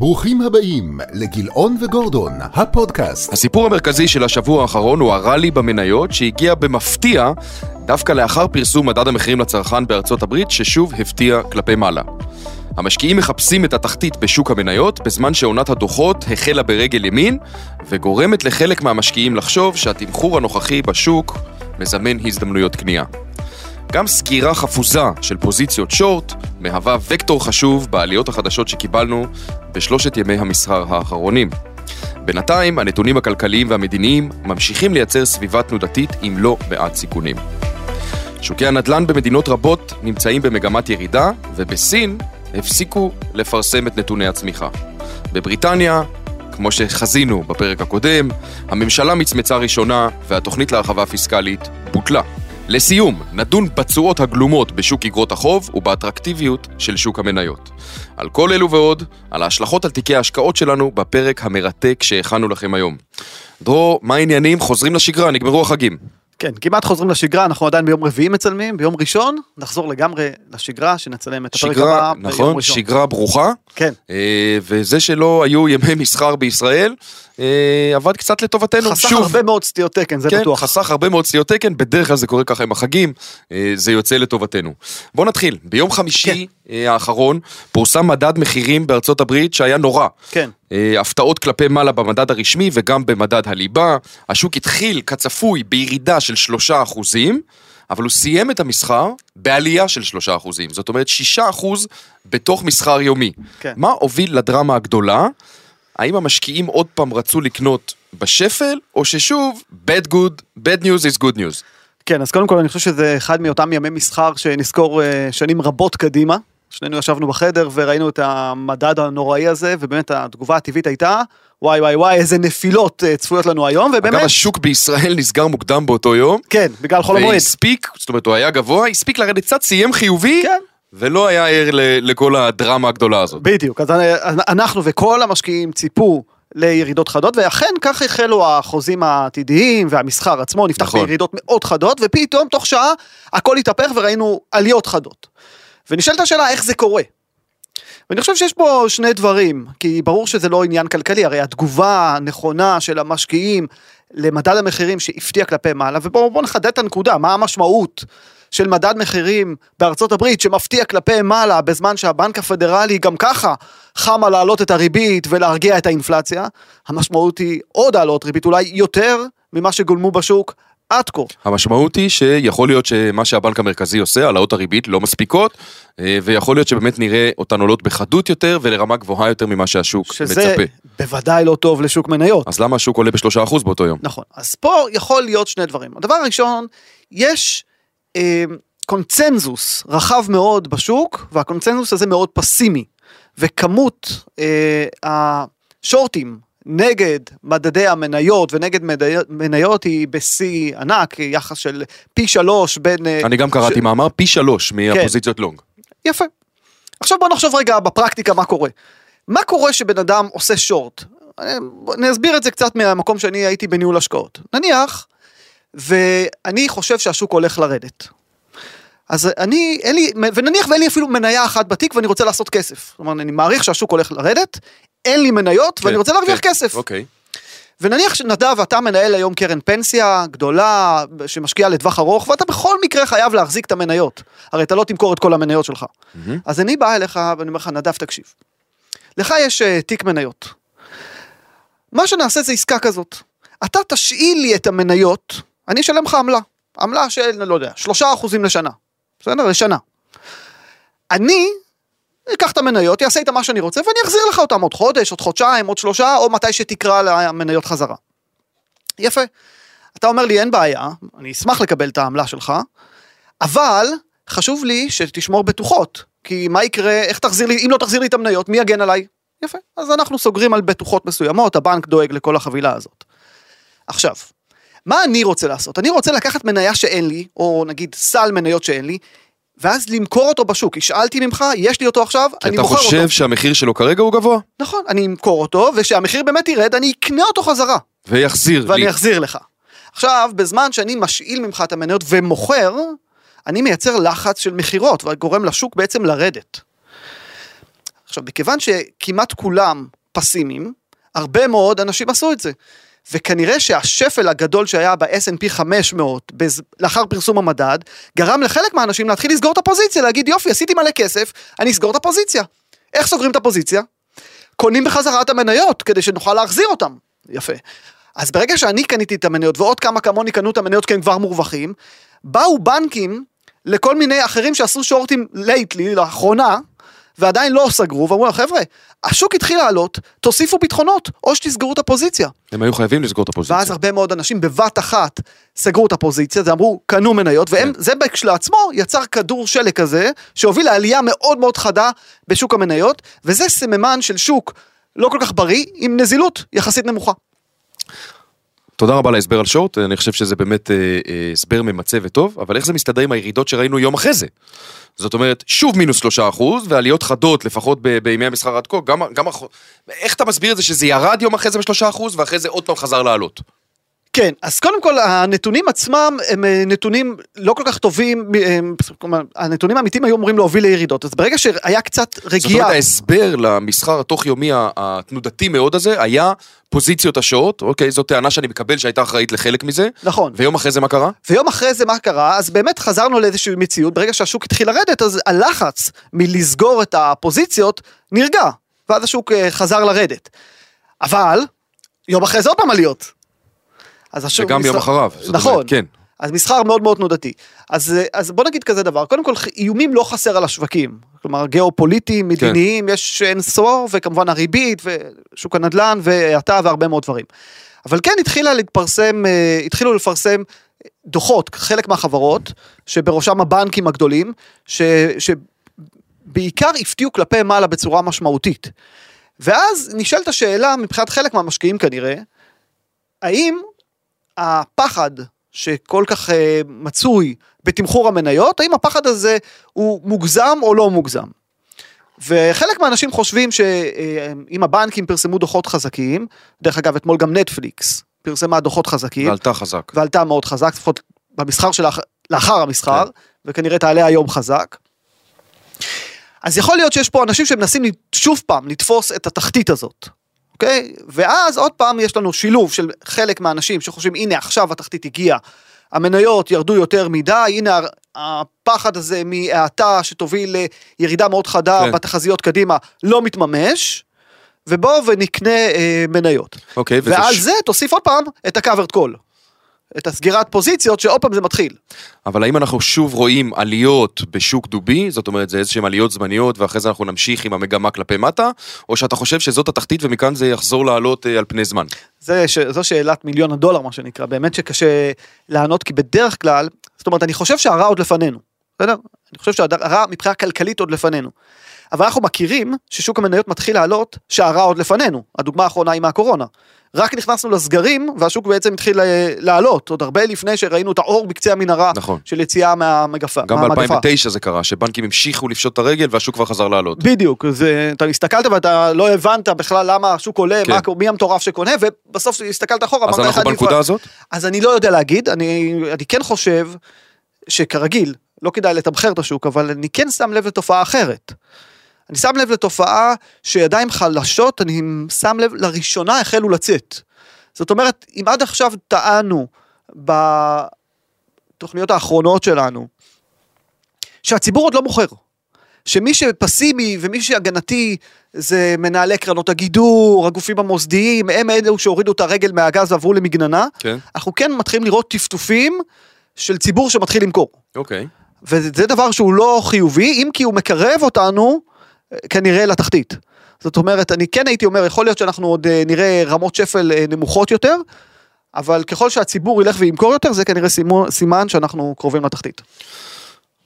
ברוכים הבאים לגילאון וגורדון, הפודקאסט. הסיפור המרכזי של השבוע האחרון הוא הראלי במניות שהגיע במפתיע דווקא לאחר פרסום מדד המחירים לצרכן בארצות הברית ששוב הפתיע כלפי מעלה. המשקיעים מחפשים את התחתית בשוק המניות בזמן שעונת הדוחות החלה ברגל ימין וגורמת לחלק מהמשקיעים לחשוב שהתמחור הנוכחי בשוק מזמן הזדמנויות קנייה. גם סגירה חפוזה של פוזיציות שורט מהווה וקטור חשוב בעליות החדשות שקיבלנו בשלושת ימי המסחר האחרונים. בינתיים, הנתונים הכלכליים והמדיניים ממשיכים לייצר סביבה תנודתית עם לא מעט סיכונים. שוקי הנדל"ן במדינות רבות נמצאים במגמת ירידה, ובסין הפסיקו לפרסם את נתוני הצמיחה. בבריטניה, כמו שחזינו בפרק הקודם, הממשלה מצמצה ראשונה והתוכנית להרחבה פיסקלית בוטלה. לסיום, נדון בתשואות הגלומות בשוק אגרות החוב ובאטרקטיביות של שוק המניות. על כל אלו ועוד, על ההשלכות על תיקי ההשקעות שלנו בפרק המרתק שהכנו לכם היום. דרור, מה העניינים? חוזרים לשגרה, נגמרו החגים. כן, כמעט חוזרים לשגרה, אנחנו עדיין ביום רביעי מצלמים, ביום ראשון נחזור לגמרי לשגרה, שנצלם את הפרק שגרה, הבא נכון, ביום ראשון. שגרה ברוכה. כן, אה, וזה שלא היו ימי מסחר בישראל, עבד קצת לטובתנו. חסך שוב, הרבה מאוד סטיות תקן, זה כן, בטוח. חסך הרבה מאוד סטיות תקן, בדרך כלל זה קורה ככה עם החגים, אה, זה יוצא לטובתנו. בואו נתחיל, ביום חמישי אה, האחרון פורסם מדד מחירים בארצות הברית שהיה נורא. כן, אה, הפתעות כלפי מעלה במדד הרשמי וגם במדד הליבה. השוק התחיל כצפוי בירידה של שלושה אחוזים, אבל הוא סיים את המסחר בעלייה של שלושה אחוזים. זאת אומרת שישה אחוז בתוך מסחר יומי. כן. מה הוביל לדרמה הגדולה? האם המשקיעים עוד פעם רצו לקנות בשפל, או ששוב, bad good, bad news is good news. כן, אז קודם כל אני חושב שזה אחד מאותם ימי מסחר שנזכור אה, שנים רבות קדימה. שנינו ישבנו בחדר וראינו את המדד הנוראי הזה, ובאמת התגובה הטבעית הייתה, וואי וואי וואי, איזה נפילות אה, צפויות לנו היום, ובאמת, אגב, השוק בישראל נסגר מוקדם באותו יום, כן, בגלל חול המועד. והספיק, זאת אומרת, הוא היה גבוה, הספיק לרדת קצת, סיים חיובי, כן. ולא היה ער לכל הדרמה הגדולה הזאת. בדיוק, אז אנחנו וכל המשקיעים ציפו לירידות חדות, ואכן כך החלו החוזים העתידיים והמסחר עצמו נפתח נכון. בירידות מאוד חדות, ופתאום תוך שעה הכל התהפך וראינו עליות חדות. ונשאלת השאלה איך זה קורה. ואני חושב שיש פה שני דברים, כי ברור שזה לא עניין כלכלי, הרי התגובה הנכונה של המשקיעים למדד המחירים שהפתיע כלפי מעלה, ובואו בואו נחדד את הנקודה, מה המשמעות של מדד מחירים בארצות הברית שמפתיע כלפי מעלה בזמן שהבנק הפדרלי גם ככה חמה להעלות את הריבית ולהרגיע את האינפלציה, המשמעות היא עוד העלות ריבית, אולי יותר ממה שגולמו בשוק עד כה. המשמעות היא שיכול להיות שמה שהבנק המרכזי עושה, העלאות הריבית לא מספיקות, אה, ויכול להיות שבאמת נראה אותן עולות בחדות יותר ולרמה גבוהה יותר ממה שהשוק שזה מצפה. בוודאי לא טוב לשוק מניות. אז למה השוק עולה בשלושה אחוז באותו יום? נכון. אז פה יכול להיות שני דברים. הדבר הראשון, יש קונצנזוס רחב מאוד בשוק, והקונצנזוס הזה מאוד פסימי. וכמות אה, השורטים נגד מדדי המניות ונגד מניות, מניות היא בשיא ענק, יחס של פי שלוש בין... אה, אני גם קראתי מאמר פי שלוש מהפוזיציות לונג. יפה. עכשיו בוא נחשוב רגע בפרקטיקה מה קורה. מה קורה שבן אדם עושה שורט? אני- אני אסביר את זה קצת מהמקום שאני הייתי בניהול השקעות. נניח, ואני חושב שהשוק הולך לרדת. אז אני, אין לי, ונניח ואין לי אפילו מניה אחת בתיק ואני רוצה לעשות כסף. זאת אומרת, אני מעריך שהשוק הולך לרדת, אין לי מניות ואני כן, רוצה להרוויח כן, כסף. אוקיי. ונניח שנדב אתה מנהל היום קרן פנסיה גדולה שמשקיעה לטווח ארוך ואתה בכל מקרה חייב להחזיק את המניות. הרי אתה לא תמכור את כל המניות שלך. מהמם. אז אני בא אליך ואני אומר לך נדב תקשיב. לך יש אה, תיק מניות. מה שנעשה זה עסקה כזאת. אתה תשאיל לי את המניות, אני אשלם לך עמלה. עמלה של, לא יודע, שלושה אחוזים לשנה. בסדר? לשנה. אני אקח את המניות, אעשה איתם מה שאני רוצה, ואני אחזיר לך אותם עוד חודש, עוד חודשיים, עוד שלושה, או מתי שתקרא למניות חזרה. יפה. אתה אומר לי, אין בעיה, אני אשמח לקבל את העמלה שלך, אבל חשוב לי שתשמור בטוחות. כי מה יקרה, איך תחזיר לי, אם לא תחזיר לי את המניות, מי יגן עליי? יפה. אז אנחנו סוגרים על בטוחות מסוימות, הבנק דואג לכל החבילה הזאת. עכשיו, מה אני רוצה לעשות? אני רוצה לקחת מניה שאין לי, או נגיד סל מניות שאין לי, ואז למכור אותו בשוק. השאלתי ממך, יש לי אותו עכשיו, כי אני אתה מוכר חושב אותו. שהמחיר שלו כרגע הוא גבוה, נכון, אני אמכור אותו, וכשהמחיר באמת ירד, אני אקנה אותו חזרה. ויחזיר לי. ואני אחזיר לך. עכשיו, בזמן שאני משאיל ממך את המניות ומוכר, אני מייצר לחץ של מכירות, וגורם לשוק בעצם לרדת. עכשיו, מכיוון שכמעט כולם פסימיים, הרבה מאוד אנשים עשו את זה. וכנראה שהשפל הגדול שהיה ב-S&P 500 בז... לאחר פרסום המדד, גרם לחלק מהאנשים להתחיל לסגור את הפוזיציה, להגיד יופי, עשיתי מלא כסף, אני אסגור את הפוזיציה. איך סוגרים את הפוזיציה? קונים בחזרה את המניות כדי שנוכל להחזיר אותם. יפה. אז ברגע שאני קניתי את המניות ועוד כמה כמוני קנו את המניות כי הם כבר מורווחים, באו בנקים לכל מיני אחרים שעשו שורטים לייטלי, לאחרונה, ועדיין לא סגרו, ואמרו לה, חבר'ה, השוק התחיל לעלות, תוסיפו ביטחונות, או שתסגרו את הפוזיציה. הם היו חייבים לסגור את הפוזיציה. ואז הרבה מאוד אנשים בבת אחת סגרו את הפוזיציה, זה אמרו, קנו מניות, והם, כן. זה כשלעצמו יצר כדור שלג כזה, שהוביל לעלייה מאוד מאוד חדה בשוק המניות, וזה סממן של שוק לא כל כך בריא, עם נזילות יחסית נמוכה. תודה רבה על ההסבר על שורט, אני חושב שזה באמת אה, אה, הסבר ממצה וטוב, אבל איך זה מסתדר עם הירידות שראינו יום אחרי זה? זאת אומרת, שוב מינוס שלושה אחוז, ועליות חדות, לפחות בימי המסחר עד כה, גם, גם, איך אתה מסביר את זה שזה ירד יום אחרי זה בשלושה אחוז, ואחרי זה עוד פעם חזר לעלות? כן, אז קודם כל הנתונים עצמם הם אה, נתונים לא כל כך טובים, אה, הם- כלומר, הנתונים האמיתיים היו אמורים להוביל לירידות, אז ברגע שהיה קצת זאת רגיעה, אומרת, ההסבר למסחר התוך יומי התנודתי מאוד הזה, היה פוזיציות השעות, אוקיי, זו טענה שאני מקבל שהייתה אחראית לחלק מזה, נכון, ויום אחרי זה מה קרה? ויום אחרי זה מה קרה, אז באמת חזרנו לאיזושהי מציאות, ברגע שהשוק התחיל לרדת, אז הלחץ מלסגור את הפוזיציות נרגע, ואז השוק אה, חזר לרדת. אבל, יום אחרי זה עוד פעם עליות. אז השוק... וגם יום אחריו. נכון. אומרת, כן. אז מסחר מאוד מאוד תנודתי. אז, אז בוא נגיד כזה דבר, קודם כל איומים לא חסר על השווקים. כלומר גיאופוליטיים, מדיניים, כן. יש אין סור, וכמובן הריבית, ושוק הנדל"ן, והאטה והרבה מאוד דברים. אבל כן התחילה להתפרסם, אה, התחילו לפרסם דוחות, חלק מהחברות, שבראשם הבנקים הגדולים, ש, שבעיקר הפתיעו כלפי מעלה בצורה משמעותית. ואז נשאלת השאלה, מבחינת חלק מהמשקיעים כנראה, האם הפחד שכל כך אה, מצוי בתמחור המניות, האם הפחד הזה הוא מוגזם או לא מוגזם? וחלק מהאנשים חושבים שאם הבנקים פרסמו דוחות חזקים, דרך אגב אתמול גם נטפליקס פרסמה דוחות חזקים, ועלתה חזק. ועלתה מאוד חזק, לפחות במסחר של לאחר המסחר, כן. וכנראה תעלה היום חזק. אז יכול להיות שיש פה אנשים שמנסים שוב פעם לתפוס את התחתית הזאת, אוקיי? ואז עוד פעם יש לנו שילוב של חלק מהאנשים שחושבים הנה עכשיו התחתית הגיעה, המניות ירדו יותר מדי, הנה הפחד הזה מהאטה שתוביל לירידה מאוד חדה כן. בתחזיות קדימה לא מתממש, ובואו ונקנה אה, מניות. אוקיי, וזה ועל ש- זה תוסיף עוד פעם את ה-covered call. את הסגירת פוזיציות שעוד פעם זה מתחיל. אבל האם אנחנו שוב רואים עליות בשוק דובי, זאת אומרת זה איזשהם עליות זמניות ואחרי זה אנחנו נמשיך עם המגמה כלפי מטה, או שאתה חושב שזאת התחתית ומכאן זה יחזור לעלות אה, על פני זמן? זה, ש... זו שאלת מיליון הדולר מה שנקרא, באמת שקשה לענות כי בדרך כלל, זאת אומרת אני חושב שהרע עוד לפנינו, בסדר? אני חושב שהרע מבחינה כלכלית עוד לפנינו. אבל אנחנו מכירים ששוק המניות מתחיל לעלות שהרע עוד לפנינו, הדוגמה האחרונה היא מהקורונה. רק נכנסנו לסגרים והשוק בעצם התחיל אה, לעלות, עוד הרבה לפני שראינו את האור בקצה המנהרה נכון. של יציאה מהמגפה. גם מהמגפה. ב-2009 זה קרה, שבנקים המשיכו לפשוט את הרגל והשוק כבר חזר לעלות. בדיוק, זה, אתה הסתכלת ואתה לא הבנת בכלל למה השוק עולה, כן. מה, מי המטורף שקונה, ובסוף הסתכלת אחורה, אז אנחנו בנקודה הזאת? אז אני לא יודע להגיד, אני, אני כן חושב שכרגיל, לא כדאי לתמחר את השוק, אבל אני כן שם לב לתופעה אחרת. אני שם לב לתופעה שידיים חלשות, אני שם לב, לראשונה החלו לצאת. זאת אומרת, אם עד עכשיו טענו בתוכניות האחרונות שלנו, שהציבור עוד לא מוכר. שמי שפסימי ומי שהגנתי זה מנהלי קרנות הגידור, הגופים המוסדיים, הם אלו שהורידו את הרגל מהגז ועברו למגננה, כן. אנחנו כן מתחילים לראות טפטופים של ציבור שמתחיל למכור. אוקיי. וזה דבר שהוא לא חיובי, אם כי הוא מקרב אותנו כנראה לתחתית. זאת אומרת, אני כן הייתי אומר, יכול להיות שאנחנו עוד אה, נראה רמות שפל אה, נמוכות יותר, אבל ככל שהציבור ילך וימכור יותר, זה כנראה סימו- סימן שאנחנו קרובים לתחתית.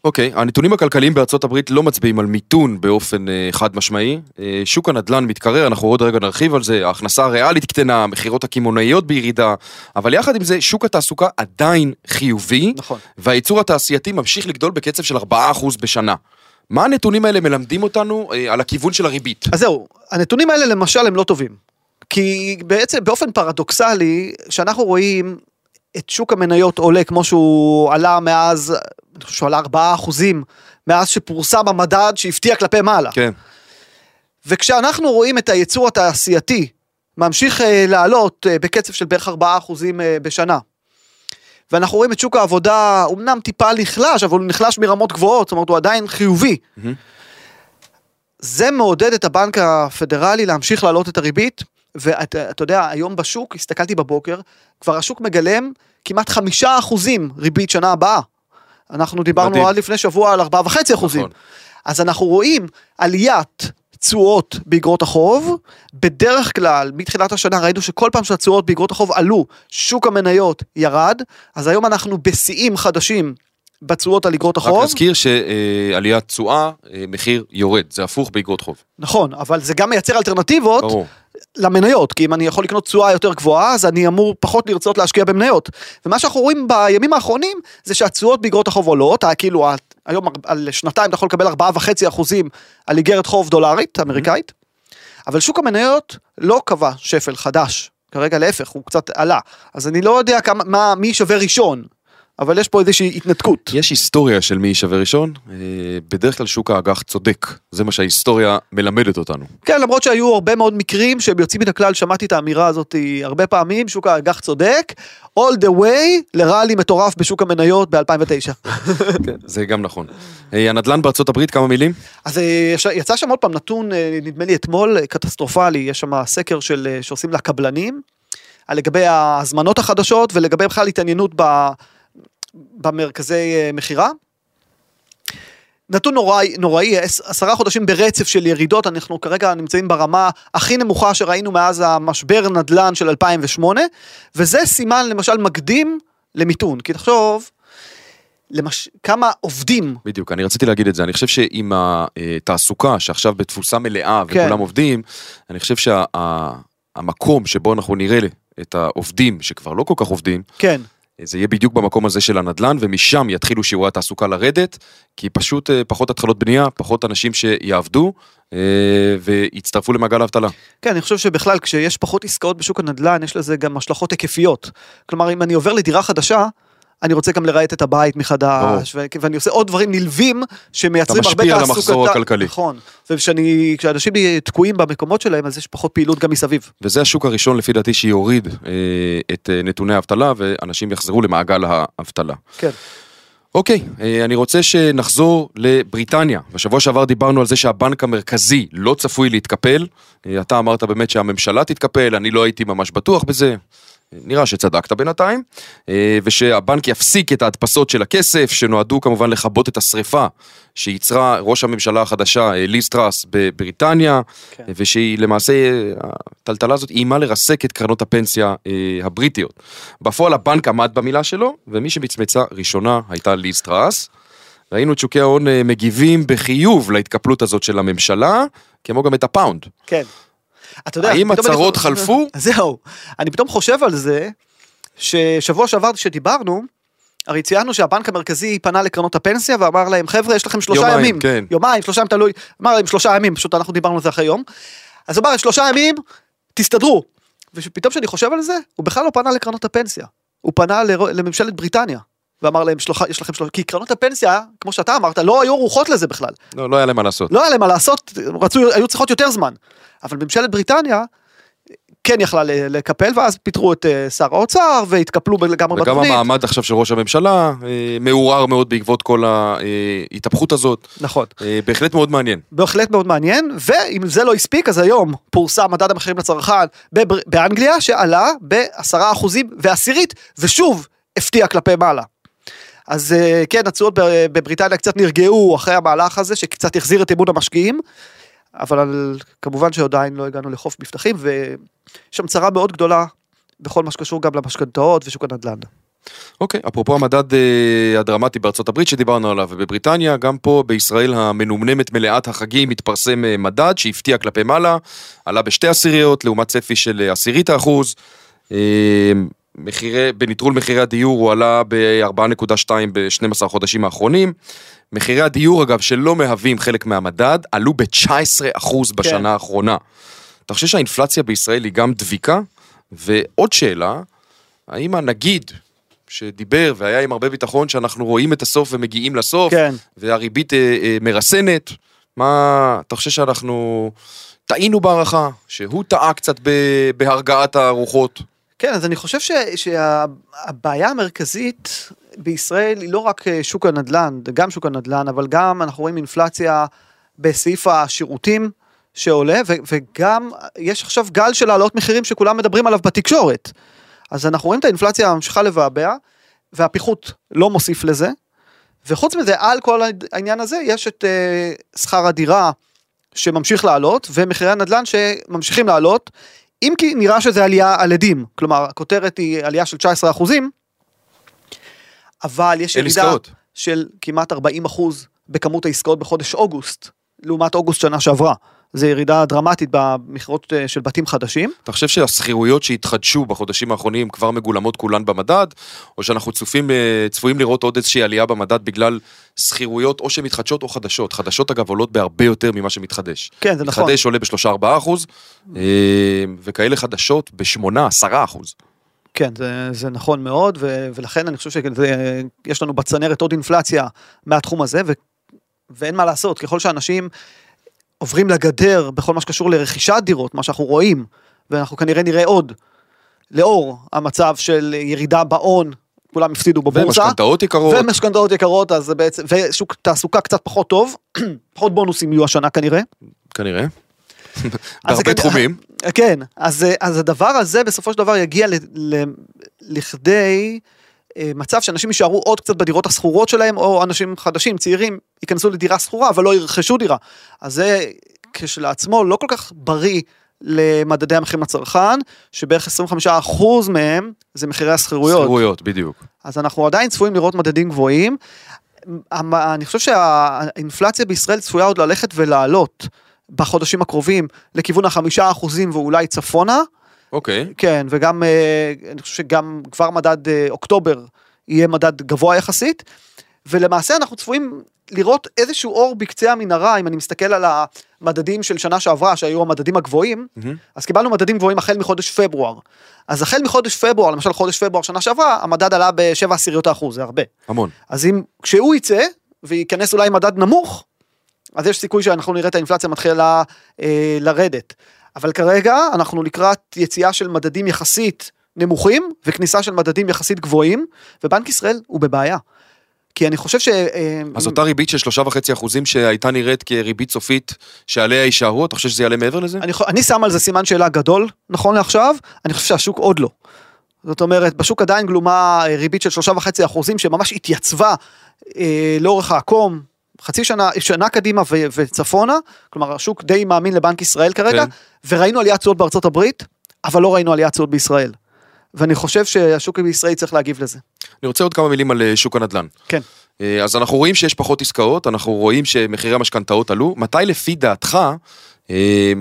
אוקיי, הנתונים הכלכליים בארצות הברית לא מצביעים על מיתון באופן אה, חד משמעי. אה, שוק הנדל"ן מתקרר, אנחנו עוד רגע נרחיב על זה, ההכנסה הריאלית קטנה, המכירות הקמעונאיות בירידה, אבל יחד עם זה, שוק התעסוקה עדיין חיובי, נכון. והייצור התעשייתי ממשיך לגדול בקצב של 4% בשנה. מה הנתונים האלה מלמדים אותנו אה, על הכיוון של הריבית? אז זהו, הנתונים האלה למשל הם לא טובים. כי בעצם באופן פרדוקסלי, שאנחנו רואים את שוק המניות עולה כמו שהוא עלה מאז, אני חושב שהוא עלה 4 אחוזים, מאז שפורסם המדד שהפתיע כלפי מעלה. כן, וכשאנחנו רואים את הייצור התעשייתי ממשיך אה, לעלות אה, בקצב של בערך 4% אה, בשנה, ואנחנו רואים את שוק העבודה, אמנם טיפה נחלש, אבל הוא נחלש מרמות גבוהות, זאת אומרת הוא עדיין חיובי. מהמם. זה מעודד את הבנק הפדרלי להמשיך להעלות את הריבית, ואתה אתה יודע, היום בשוק, הסתכלתי בבוקר, כבר השוק מגלם כמעט חמישה אחוזים ריבית שנה הבאה. אנחנו דיברנו מדהים. עד לפני שבוע על ארבעה וחצי אחוזים. נכון. אז אנחנו רואים עליית תשואות באגרות החוב, בדרך כלל מתחילת השנה ראינו שכל פעם שהתשואות באגרות החוב עלו, שוק המניות ירד, אז היום אנחנו בשיאים חדשים בתשואות על אגרות רק החוב. נזכיר שעליית תשואה, אה, מחיר יורד, זה הפוך באגרות חוב. נכון, אבל זה גם מייצר אלטרנטיבות ברור. למניות, כי אם אני יכול לקנות תשואה יותר גבוהה, אז אני אמור פחות לרצות להשקיע במניות. ומה שאנחנו רואים בימים האחרונים, זה שהתשואות באגרות החוב עולות, ה- כאילו ה- היום על שנתיים אתה יכול לקבל 4.5 אחוזים על איגרת חוב דולרית אמריקאית, אבל שוק המניות לא קבע שפל חדש, כרגע להפך, הוא קצת עלה. אז אני לא יודע כמה, מה, מי שווה ראשון, אבל יש פה איזושהי התנתקות. יש היסטוריה של מי יישווה ראשון, אה, בדרך כלל שוק האג"ח צודק, זה מה שההיסטוריה מלמדת אותנו. כן, למרות שהיו הרבה מאוד מקרים שהם יוצאים מן הכלל, שמעתי את האמירה הזאת הרבה פעמים, שוק האג"ח צודק, all the way לראלי מטורף בשוק המניות ב-2009. כן, זה גם נכון. אה, הנדל"ן בארצות הברית, כמה מילים? אז אה, יצא שם עוד פעם נתון, נדמה לי אתמול, קטסטרופלי, יש שם סקר של, שעושים לקבלנים, לגבי ההזמנות החדשות ולגבי בכלל התעניינות ב, במרכזי אה, מכירה. נתון נוראי, נוראי, עש- עשרה חודשים ברצף של ירידות, אנחנו כרגע נמצאים ברמה הכי נמוכה שראינו מאז המשבר נדל"ן של 2008, וזה סימן למשל מקדים למיתון, כי תחשוב, למש... כמה עובדים בדיוק, אני רציתי להגיד את זה, אני חושב שעם התעסוקה שעכשיו בתפוסה מלאה כן. וכולם עובדים, אני חושב שהמקום שבו אנחנו נראה את העובדים שכבר לא כל כך עובדים, כן, זה יהיה בדיוק במקום הזה של הנדל"ן, ומשם יתחילו שיעורי התעסוקה לרדת, כי פשוט אה, פחות התחלות בנייה, פחות אנשים שיעבדו אה, ויצטרפו למעגל האבטלה. כן, אני חושב שבכלל כשיש פחות עסקאות בשוק הנדל"ן, יש לזה גם השלכות היקפיות. כלומר, אם אני עובר לדירה חדשה, אני רוצה גם לרהט את הבית מחדש, ו- ואני עושה עוד דברים נלווים שמייצרים אתה הרבה משפיע תעסוקה. על המחזור הכלכלי. נכון. וכשאני, כשאנשים תקועים במקומות שלהם, אז יש פחות פעילות גם מסביב. וזה השוק הראשון לפי דעתי שיוריד אה, את אה, נתוני האבטלה, ואנשים יחזרו למעגל האבטלה. כן. אוקיי, אה, אני רוצה שנחזור לבריטניה. בשבוע שעבר דיברנו על זה שהבנק המרכזי לא צפוי להתקפל. אה, אתה אמרת באמת שהממשלה תתקפל, אני לא הייתי ממש בטוח בזה. אה, נראה שצדקת בינתיים, אה, ושהבנק יפסיק את ההדפסות של הכסף, שנועדו כמובן לכבות את השריפה שייצרה ראש הממשלה החדשה, אה, ליז טראס, בבריטניה, כן. ושהיא למעשה, אה, הטלטלה הזאת איימה לרסק את קרנות הפנסיה אה, הבריטיות. בפועל הבנק עמד במילה שלו, ומי שמצמצה ראשונה הייתה ליז טראס. ראינו את שוקי ההון אה, מגיבים בחיוב להתקפלות הזאת של הממשלה, כמו גם את הפאונד. כן. אתה יודע, האם חושב- חלפו? זהו. אני פתאום חושב על זה, ששבוע שעבר כשדיברנו, הרי ציינו שהבנק המרכזי פנה לקרנות הפנסיה ואמר להם, חבר'ה, יש לכם שלושה יומיים, ימים. כן. יומיים, שלושה ימים, תלוי. אמר להם שלושה ימים, פשוט אנחנו דיברנו על זה אחרי יום. אז הוא אמר, שלושה ימים, תסתדרו. ופתאום כשאני חושב על זה, הוא בכלל לא פנה לקרנות הפנסיה. הוא פנה לממשלת בריטניה. ואמר להם, שלוחה, יש לכם שלושה, כי קרנות הפנסיה, כמו שאתה אמרת, לא היו ערוכות לזה בכלל. לא, לא היה להם מה לעשות. לא היה להם מה לעשות, רצו, היו צריכות יותר זמן. אבל ממשלת בריטניה כן יכלה לקפל, ואז פיטרו את אה, שר האוצר, והתקפלו לגמרי וגם בתוכנית. המעמד עכשיו של ראש הממשלה אה, מעורער מאוד בעקבות כל ההתהפכות הזאת. נכון. אה, בהחלט מאוד מעניין. בהחלט מאוד מעניין, ואם זה לא הספיק, אז היום פורסם מדד המחירים לצרכן בבר... באנגליה, שעלה בעשרה אחוזים ועשירית, ושוב הפתיע כלפי מעלה. אז אה, כן, התשואות בבריטניה קצת נרגעו אחרי המהלך הזה, שקצת החזיר את אמון המשקיעים, אבל כמובן שעדיין לא הגענו לחוף מבטחים, ויש שם צרה מאוד גדולה בכל מה שקשור גם למשכנתאות ושוק הנדל"ן. אוקיי, אפרופו המדד אה, הדרמטי בארצות הברית שדיברנו עליו, ובבריטניה, גם פה בישראל המנומנמת מלאת החגים התפרסם אה, מדד שהפתיע כלפי מעלה, עלה בשתי עשיריות לעומת צפי של עשירית האחוז. אה, מחירי, בנטרול מחירי הדיור הוא עלה ב-4.2 ב-12 חודשים האחרונים. מחירי הדיור אגב שלא מהווים חלק מהמדד עלו ב-19% בשנה האחרונה. אתה חושב שהאינפלציה בישראל היא גם דביקה? ועוד שאלה, האם הנגיד שדיבר והיה עם הרבה ביטחון שאנחנו רואים את הסוף ומגיעים לסוף, כן. והריבית אה, אה, מרסנת, מה, אתה חושב שאנחנו טעינו בהערכה, שהוא טעה קצת ב- בהרגעת הרוחות. כן, אז אני חושב ש- שהבעיה המרכזית בישראל היא לא רק אה, שוק הנדל"ן, גם שוק הנדל"ן, אבל גם אנחנו רואים אינפלציה בסעיף השירותים שעולה, ו- וגם יש עכשיו גל של העלאות מחירים שכולם מדברים עליו בתקשורת. אז אנחנו רואים את האינפלציה ממשיכה לבעבע, והפיחות לא מוסיף לזה. וחוץ מזה, על כל העניין הזה, יש את uh, שכר הדירה שממשיך לעלות, ומחירי הנדל"ן שממשיכים לעלות, אם כי נראה שזה עלייה על עדים, כלומר, הכותרת היא עלייה של 19 אחוזים, אבל יש ירידה. של כמעט 40 אחוז בכמות העסקאות בחודש אוגוסט, לעומת אוגוסט שנה שעברה. זה ירידה דרמטית במכירות אה, של בתים חדשים. אתה חושב שהשכירויות שהתחדשו בחודשים האחרונים כבר מגולמות כולן במדד, או שאנחנו צופים, אה, צפויים לראות עוד איזושהי עלייה במדד בגלל שכירויות או שמתחדשות או חדשות. חדשות אגב עולות בהרבה יותר ממה שמתחדש. כן, זה נכון. מתחדש עולה ב-3-4 אחוז, אה, וכאלה חדשות ב-8-10 אחוז. כן, זה, זה נכון מאוד, ו, ולכן אני חושב שיש לנו בצנרת עוד אינפלציה מהתחום הזה, ו, ואין מה לעשות, ככל שאנשים עוברים לגדר בכל מה שקשור לרכישת דירות, מה שאנחנו רואים, ואנחנו כנראה נראה עוד, לאור המצב של ירידה בהון, כולם הפסידו בבורסה, ומשכנתאות יקרות. ומשכנתאות יקרות, אז זה בעצם, ושוק תעסוקה קצת פחות טוב, פחות בונוסים יהיו השנה כנראה. כנראה. בהרבה תחומים. כן, אז, אז הדבר הזה בסופו של דבר יגיע ל, ל, לכדי מצב שאנשים יישארו עוד קצת בדירות השכורות שלהם, או אנשים חדשים, צעירים, ייכנסו לדירה שכורה, אבל לא ירכשו דירה. אז זה כשלעצמו לא כל כך בריא למדדי המחירים לצרכן, שבערך 25% מהם זה מחירי השכירויות. שכירויות, בדיוק. אז אנחנו עדיין צפויים לראות מדדים גבוהים. אני חושב שהאינפלציה בישראל צפויה עוד ללכת ולעלות בחודשים הקרובים לכיוון החמישה אחוזים ואולי צפונה. אוקיי. כן, וגם, אה, אני חושב שגם כבר מדד אה, אוקטובר יהיה מדד גבוה יחסית. ולמעשה אנחנו צפויים לראות איזשהו אור בקצה המנהרה, אם אני מסתכל על המדדים של שנה שעברה, שהיו המדדים הגבוהים, מהמם. אז קיבלנו מדדים גבוהים החל מחודש פברואר. אז החל מחודש פברואר, למשל חודש פברואר שנה שעברה, המדד עלה בשבע עשיריות האחוז, זה הרבה. המון. אז אם, כשהוא יצא, וייכנס אולי מדד נמוך, אז יש סיכוי שאנחנו נראה את האינפלציה מתחילה אה, לרדת. אבל כרגע אנחנו לקראת יציאה של מדדים יחסית נמוכים, וכניסה של מדדים יחסית גבוהים, ובנק ישראל הוא בבעיה. כי אני חושב ש... אה, אז אותה ריבית של שלושה וחצי אחוזים שהייתה נראית כריבית סופית שעליה יישארו, אתה חושב שזה יעלה מעבר לזה? אני, אני שם על זה סימן שאלה גדול, נכון לעכשיו, אני חושב שהשוק עוד לא. זאת אומרת, בשוק עדיין גלומה אה, ריבית של שלושה וחצי אחוזים שממש התייצבה אה, לאורך העקום, חצי שנה, שנה קדימה ו- וצפונה, כלומר השוק די מאמין לבנק ישראל כרגע, כן. וראינו עליית תשואות בארצות הברית, אבל לא ראינו עליית תשואות בישראל. ואני חושב שהשוק בישראל צריך להגיב לזה. אני רוצה עוד כמה מילים על אה, שוק הנדל"ן. כן. אה, אז אנחנו רואים שיש פחות עסקאות, אנחנו רואים שמחירי המשכנתאות עלו. מתי לפי דעתך אה,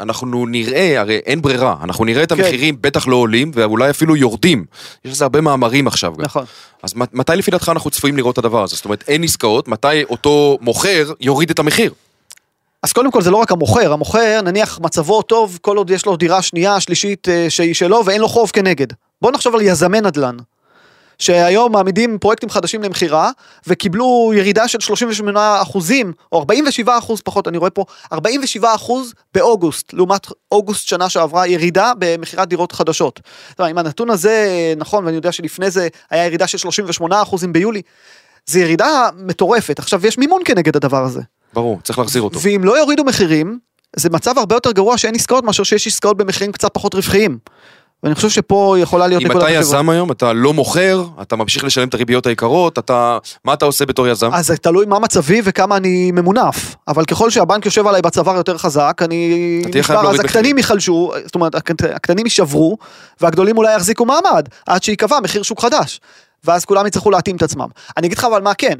אנחנו נראה, הרי אין ברירה, אנחנו נראה את כן. המחירים בטח לא עולים ואולי אפילו יורדים. יש לזה הרבה מאמרים עכשיו גם. נכון. אז מת- מתי לפי דעתך אנחנו צפויים לראות את הדבר הזה? זאת אומרת, אין עסקאות, מתי אותו מוכר יוריד את המחיר? אז קודם כל זה לא רק המוכר, המוכר נניח מצבו טוב כל עוד יש לו דירה שנייה, שלישית אה, שהיא שלו ואין לו חוב כנגד. בוא נחשוב על יזמי נדל"ן. שהיום מעמידים פרויקטים חדשים למכירה וקיבלו ירידה של 38 אחוזים או 47 אחוז פחות אני רואה פה 47 אחוז באוגוסט לעומת אוגוסט שנה שעברה ירידה במכירת דירות חדשות. זאת אומרת, אם הנתון הזה נכון ואני יודע שלפני זה היה ירידה של 38 אחוזים ביולי זה ירידה מטורפת עכשיו יש מימון כנגד הדבר הזה. ברור, צריך להחזיר אותו. ואם לא יורידו מחירים, זה מצב הרבה יותר גרוע שאין עסקאות מאשר שיש עסקאות במחירים קצת פחות רווחיים. ואני חושב שפה יכולה להיות אם אתה. יזם היום, אתה לא מוכר, אתה ממשיך לשלם את הריביות היקרות, אתה... מה אתה עושה בתור יזם? אז תלוי מה מצבי וכמה אני ממונף, אבל ככל שהבנק יושב עליי בצוואר יותר חזק, אני אתה תהיה חייב נשבר, אז הקטנים ייחלשו, זאת אומרת, הקט- הקטנים יישברו, והגדולים אולי יחזיקו מעמד, עד שייקבע מחיר שוק חדש. ואז כולם יצטרכו להתאים את עצמם. אני אגיד לך אבל מה כן,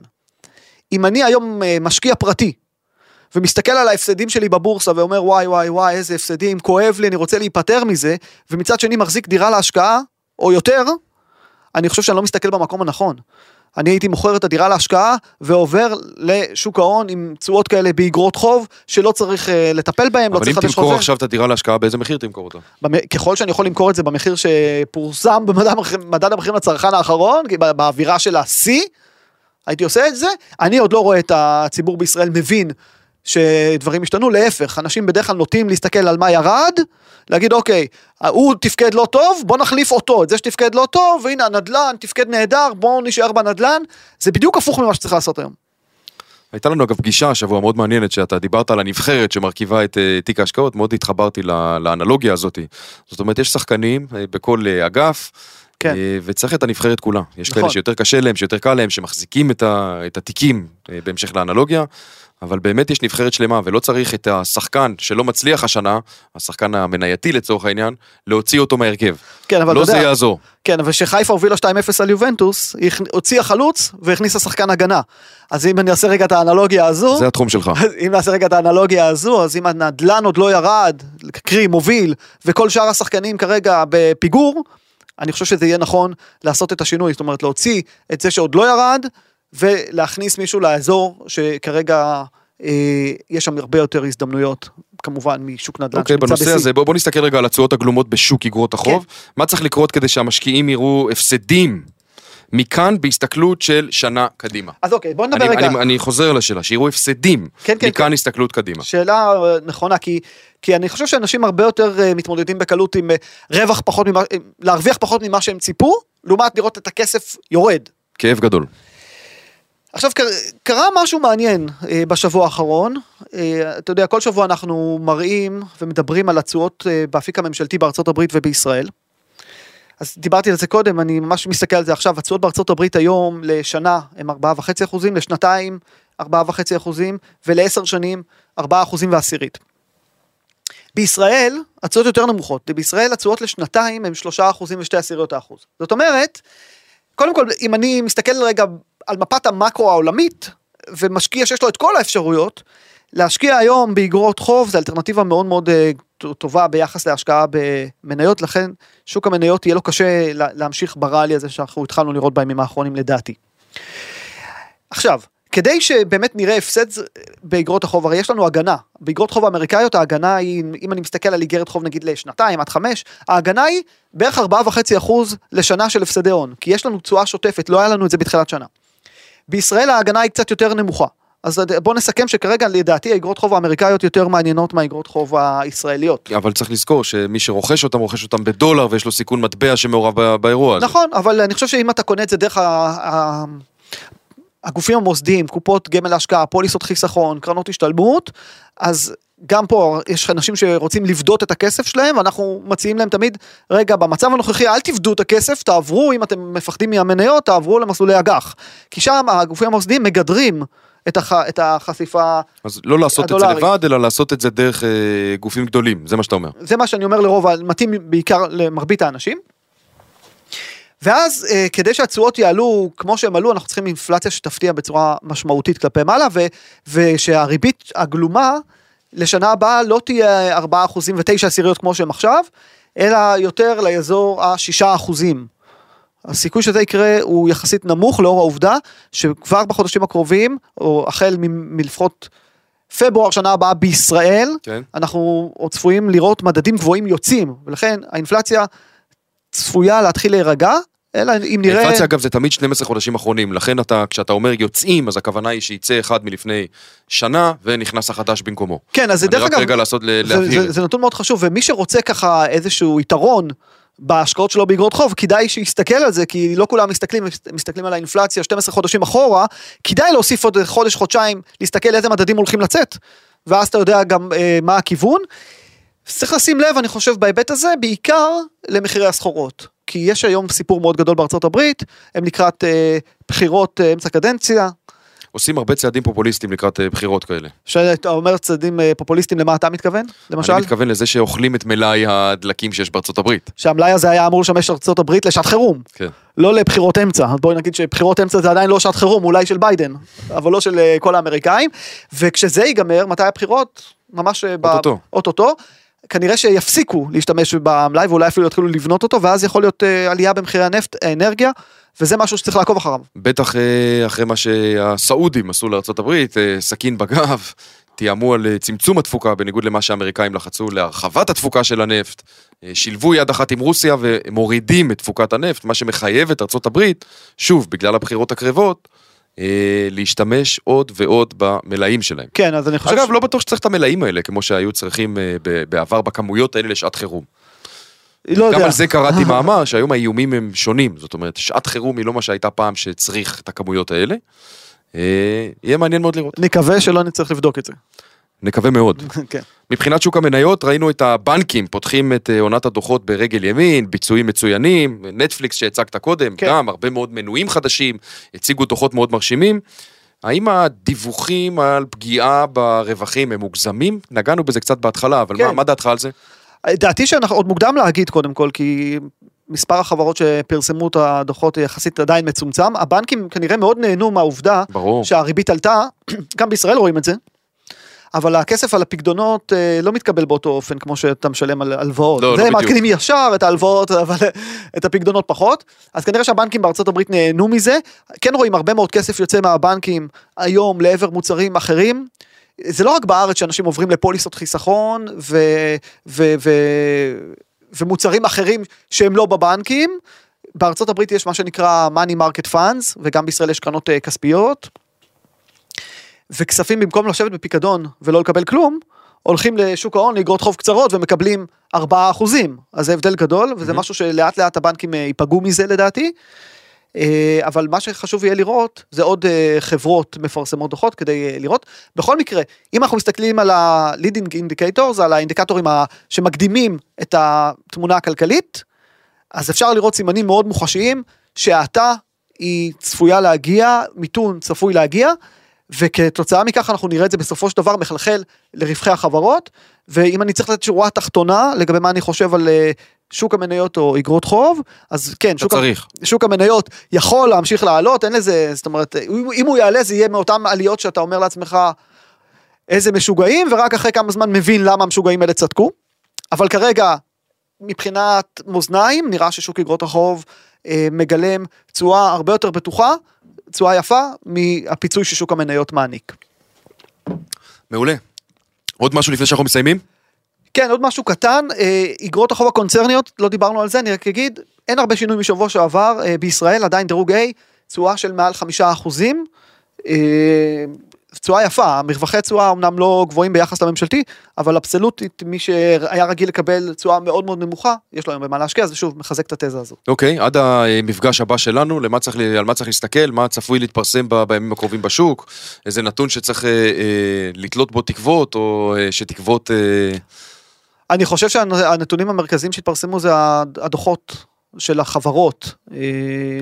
אם אני היום אה, משקיע פרטי, ומסתכל על ההפסדים שלי בבורסה ואומר וואי וואי וואי איזה הפסדים, כואב לי, אני רוצה להיפטר מזה, ומצד שני מחזיק דירה להשקעה, או יותר, אני חושב שאני לא מסתכל במקום הנכון. אני הייתי מוכר את הדירה להשקעה ועובר לשוק ההון עם תשואות כאלה באגרות חוב שלא צריך uh, לטפל בהם, לא אבל אם צריך לחדש תמכור חוזה. עכשיו את הדירה להשקעה, באיזה מחיר תמכור אותה? במ- ככל שאני יכול למכור את זה במחיר שפורסם במדד המחיר- מדד המחירים לצרכן האחרון, באווירה של השיא, הייתי עושה את זה. אני עוד לא רואה את הציבור בישראל מבין שדברים השתנו, להפך, אנשים בדרך כלל נוטים להסתכל על מה ירד, להגיד אוקיי, הוא תפקד לא טוב, בוא נחליף אותו, את זה שתפקד לא טוב, והנה הנדלן תפקד נהדר, בואו נשאר בנדלן, זה בדיוק הפוך ממה שצריך לעשות היום. הייתה לנו אגב פגישה השבוע מאוד מעניינת, שאתה דיברת על הנבחרת שמרכיבה את uh, תיק ההשקעות, מאוד התחברתי לאנלוגיה הזאת. זאת אומרת, יש שחקנים uh, בכל uh, אגף, כן. uh, וצריך את הנבחרת כולה. יש נכון. כאלה שיותר קשה להם, שיותר קל להם, שמחזיקים את, ה, את התיקים uh, בהמשך לאנלוגיה, אבל באמת יש נבחרת שלמה, ולא צריך את השחקן שלא מצליח השנה, השחקן המנייתי לצורך העניין, להוציא אותו מהרכב. כן, אבל לא אתה זה יודע, יעזור. כן, אבל כשחיפה הובילה 2-0 על יובנטוס, היא הוציאה חלוץ והכניסה שחקן הגנה. אז אם אני אעשה רגע את האנלוגיה הזו, זה התחום שלך. אז אם נעשה רגע את האנלוגיה הזו, אז אם הנדלן עוד לא ירד, קרי מוביל, וכל שאר השחקנים כרגע בפיגור, אני חושב שזה יהיה נכון לעשות את השינוי, זאת אומרת להוציא את זה שעוד לא ירד, ולהכניס מישהו לאזור שכרגע אה, יש שם הרבה יותר הזדמנויות, כמובן משוק נדל"ן אוקיי, שנמצא בנושא בשיא. הזה בוא, בוא נסתכל רגע על התשואות הגלומות בשוק אגרות החוב. כן. מה צריך לקרות כדי שהמשקיעים יראו הפסדים מכאן בהסתכלות של שנה קדימה? אז אוקיי, בוא נדבר אני, רגע. אני, אני חוזר לשאלה, שיראו הפסדים כן, כן, מכאן כן. הסתכלות קדימה. שאלה אה, נכונה, כי, כי אני חושב שאנשים הרבה יותר אה, מתמודדים בקלות עם אה, רווח פחות ממה, להרוויח פחות ממה שהם ציפו, לעומת לראות את הכסף יורד. כאב גדול. עכשיו קר, קרה משהו מעניין בשבוע האחרון, אתה יודע כל שבוע אנחנו מראים ומדברים על התשואות באפיק הממשלתי בארצות הברית ובישראל. אז דיברתי על זה קודם, אני ממש מסתכל על זה עכשיו, התשואות בארצות הברית היום לשנה הם 4.5 אחוזים, לשנתיים 4.5 אחוזים, ולעשר שנים 4 אחוזים ועשירית. בישראל התשואות יותר נמוכות, בישראל התשואות לשנתיים הם 3 אחוזים ושתי עשיריות האחוז. זאת אומרת, קודם כל, אם אני מסתכל רגע על מפת המקרו העולמית, ומשקיע שיש לו את כל האפשרויות, להשקיע היום באגרות חוב זה אלטרנטיבה מאוד מאוד אה, טובה ביחס להשקעה במניות, לכן שוק המניות יהיה לו קשה לה- להמשיך בראלי הזה שאנחנו התחלנו לראות בימים האחרונים לדעתי. עכשיו, כדי שבאמת נראה הפסד באגרות החוב, הרי יש לנו הגנה. באגרות חוב האמריקאיות ההגנה היא, אם אני מסתכל על איגרת חוב נגיד לשנתיים עד חמש, ההגנה היא בערך 4.5% לשנה של הפסדי הון, כי יש לנו תשואה שוטפת, לא היה לנו את זה בתחילת שנה. בישראל ההגנה היא קצת יותר נמוכה. אז בוא נסכם שכרגע לדעתי האגרות חוב האמריקאיות יותר מעניינות מהאגרות חוב הישראליות. אבל צריך לזכור שמי שרוכש אותם, רוכש אותם בדולר ויש לו סיכון מטבע שמעורב באירוע הזה. נכון, אבל אני חושב שאם אתה קונה את זה דרך ה... הגופים המוסדיים, קופות גמל להשקעה, פוליסות חיסכון, קרנות השתלמות, אז גם פה יש אנשים שרוצים לפדות את הכסף שלהם, ואנחנו מציעים להם תמיד, רגע, במצב הנוכחי אל תפדו את הכסף, תעברו, אם אתם מפחדים מהמניות, תעברו למסלולי אג"ח. כי שם הגופים המוסדיים מגדרים את, הח... את החשיפה, אז לא לעשות את זה. לבד, אלא לעשות את זה דרך אה, גופים גדולים, זה מה שאתה אומר. זה מה שאני אומר לרוב, מתאים בעיקר למרבית האנשים. ואז אה, כדי שהתשואות יעלו כמו שהם עלו, אנחנו צריכים אינפלציה שתפתיע בצורה משמעותית כלפי מעלה, ו, ושהריבית הגלומה לשנה הבאה לא תהיה 4% ו-9 עשיריות כמו שהם עכשיו, אלא יותר לאזור ה-6%. הסיכוי שזה יקרה הוא יחסית נמוך לאור העובדה שכבר בחודשים הקרובים, או החל מלפחות פברואר שנה הבאה בישראל, כן. אנחנו עוד צפויים לראות מדדים גבוהים יוצאים, ולכן האינפלציה צפויה להתחיל להירגע, אלא אם נראה... אינפלציה אגב זה תמיד 12 חודשים אחרונים, לכן אתה, כשאתה אומר יוצאים, אז הכוונה היא שיצא אחד מלפני שנה ונכנס החדש במקומו. כן, אז זה אני דרך רק אגב, רגע לעשות, ל- זה, להבהיר. זה, זה נתון מאוד חשוב, ומי שרוצה ככה איזשהו יתרון בהשקעות שלו באגרות חוב, כדאי שיסתכל על זה, כי לא כולם מסתכלים, מסתכלים על האינפלציה 12 חודשים אחורה, כדאי להוסיף עוד חודש, חודשיים, להסתכל איזה מדדים הולכים לצאת, ואז אתה יודע גם אה, מה הכיוון. צריך לשים לב, אני חושב, בהיבט הזה, בעיקר למחירי הסחורות. כי יש היום סיפור מאוד גדול בארצות הברית, הם לקראת אה, בחירות אה, אמצע קדנציה, עושים הרבה צעדים פופוליסטיים לקראת אה, בחירות כאלה. שאתה אומר צעדים אה, פופוליסטיים, למה אתה מתכוון? למשל? אני מתכוון לזה שאוכלים את מלאי הדלקים שיש בארצות הברית. שהמלאי הזה היה אמור לשמש ארצות הברית לשעת חירום, כן. לא לבחירות אמצע. בואי נגיד שבחירות אמצע זה עדיין לא שעת חירום, אולי של ביידן, אבל לא של אה, כל האמריקאים. וכשזה ייגמר, מתי הבחירות? ממש אה, ב- אוטוטו. אוטוטו. כנראה שיפסיקו להשתמש במלאי ואולי אפילו יתחילו לבנות אותו, ואז יכול להיות אה, עלייה במחירי הנפט, האנרגיה, וזה משהו שצריך לעקוב אחריו. בטח אה, אחרי מה שהסעודים עשו הברית, אה, סכין בגב, תיאמו על אה, צמצום התפוקה, בניגוד למה שהאמריקאים לחצו להרחבת התפוקה של הנפט, שילבו יד אחת עם רוסיה ומורידים את תפוקת הנפט, מה שמחייב את הברית, שוב, בגלל הבחירות הקרבות, להשתמש עוד ועוד במלאים שלהם. כן, אז אני חושב... אגב, ש- לא בטוח שצריך את המלאים האלה, כמו שהיו צריכים בעבר בכמויות האלה לשעת חירום. לא גם יודע. על זה קראתי מאמר, שהיום האיומים הם שונים. זאת אומרת, שעת חירום היא לא מה שהייתה פעם שצריך את הכמויות האלה. אה, יהיה מעניין מאוד לראות. נקווה שלא נצטרך לבדוק את זה. נקווה מאוד. כן. מבחינת שוק המניות ראינו את הבנקים פותחים את אה, עונת הדוחות ברגל ימין, ביצועים מצוינים, נטפליקס שהצגת קודם, כן. גם הרבה מאוד מנויים חדשים, הציגו דוחות מאוד מרשימים. האם הדיווחים על פגיעה ברווחים הם מוגזמים? נגענו בזה קצת בהתחלה, אבל כן. מה, מה דעתך על זה? דעתי שאנחנו עוד מוקדם להגיד קודם כל, כי מספר החברות שפרסמו את הדוחות יחסית עדיין מצומצם. הבנקים כנראה מאוד נהנו מהעובדה ברור. שהריבית עלתה, גם בישראל רואים את זה. אבל הכסף על הפקדונות אה, לא מתקבל באותו אופן כמו שאתה משלם על הלוואות. לא, לא זה בדיוק. מעדכנים ישר את ההלוואות, אבל את הפקדונות פחות. אז כנראה שהבנקים בארצות הברית נהנו מזה. כן רואים הרבה מאוד כסף יוצא מהבנקים היום לעבר מוצרים אחרים. זה לא רק בארץ שאנשים עוברים לפוליסות חיסכון ו, ו, ו, ומוצרים אחרים שהם לא בבנקים. בארצות הברית יש מה שנקרא money market funds וגם בישראל יש קרנות אה, כספיות. וכספים במקום לשבת בפיקדון ולא לקבל כלום, הולכים לשוק ההון לאגרות חוב קצרות ומקבלים 4 אחוזים. אז זה הבדל גדול, וזה משהו שלאט לאט הבנקים אה, ייפגעו מזה לדעתי. אה, אבל מה שחשוב יהיה לראות זה עוד אה, חברות מפרסמות דוחות כדי אה, לראות. בכל מקרה, אם אנחנו מסתכלים על ה-leading indicators, על האינדיקטורים שמקדימים את התמונה הכלכלית, אז אפשר לראות סימנים מאוד מוחשיים שהאטה היא צפויה להגיע, מיתון צפוי להגיע, וכתוצאה מכך אנחנו נראה את זה בסופו של דבר מחלחל לרווחי החברות, ואם אני צריך לתת שורה תחתונה לגבי מה אני חושב על שוק המניות או אגרות חוב, אז כן, שוק, צריך. שוק המניות יכול להמשיך לעלות, אין לזה, זאת אומרת, אם, אם הוא יעלה זה יהיה מאותן עליות שאתה אומר לעצמך, איזה משוגעים, ורק אחרי כמה זמן מבין למה המשוגעים האלה צדקו. אבל כרגע, מבחינת מאזניים, נראה ששוק אגרות החוב אה, מגלם תשואה הרבה יותר בטוחה, תשואה יפה, מהפיצוי ששוק המניות מעניק. מעולה. עוד משהו לפני שאנחנו מסיימים? כן, עוד משהו קטן, אה, אגרות החוב הקונצרניות, לא דיברנו על זה, אני רק אגיד, אין הרבה שינוי משבוע שעבר, אה, בישראל עדיין דירוג A, תשואה של מעל חמישה אחוזים, אה, תשואה יפה, מרווחי תשואה אמנם לא גבוהים ביחס לממשלתי, אבל אבסולוטית, מי שהיה רגיל לקבל תשואה מאוד מאוד נמוכה, יש לו היום במה להשקיע, אז שוב, מחזק את התזה הזו. אוקיי, עד המפגש הבא שלנו, למה צריך, על מה צריך להסתכל, מה צפוי להתפרסם ב- בימים הקרובים בשוק, איזה נתון שצריך אה, אה, לתלות בו תקוות, או אה, שתקוות... אה, אני חושב שהנתונים המרכזיים שהתפרסמו זה הדוחות של החברות אה,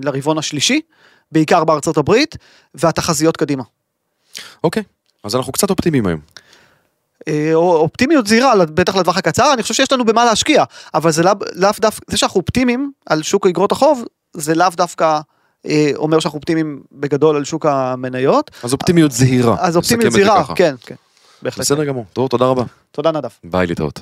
לרבעון השלישי, בעיקר בארצות הברית, והתחזיות קדימה. אוקיי, אז אנחנו קצת אופטימיים היום. אה, אופטימיות זהירה, בטח לטווח הקצר, אני חושב שיש לנו במה להשקיע, אבל זה לאו לאו דווקא, זה שאנחנו אופטימיים על שוק אגרות החוב, זה לאו דווקא אה, אומר שאנחנו אופטימיים בגדול על שוק המניות. אז אופטימיות זהירה. אז אופטימיות זהירה. כן, כן, בהחלט. בסדר גמור. טוב, תודה רבה. תודה נדב. ביי להתראות.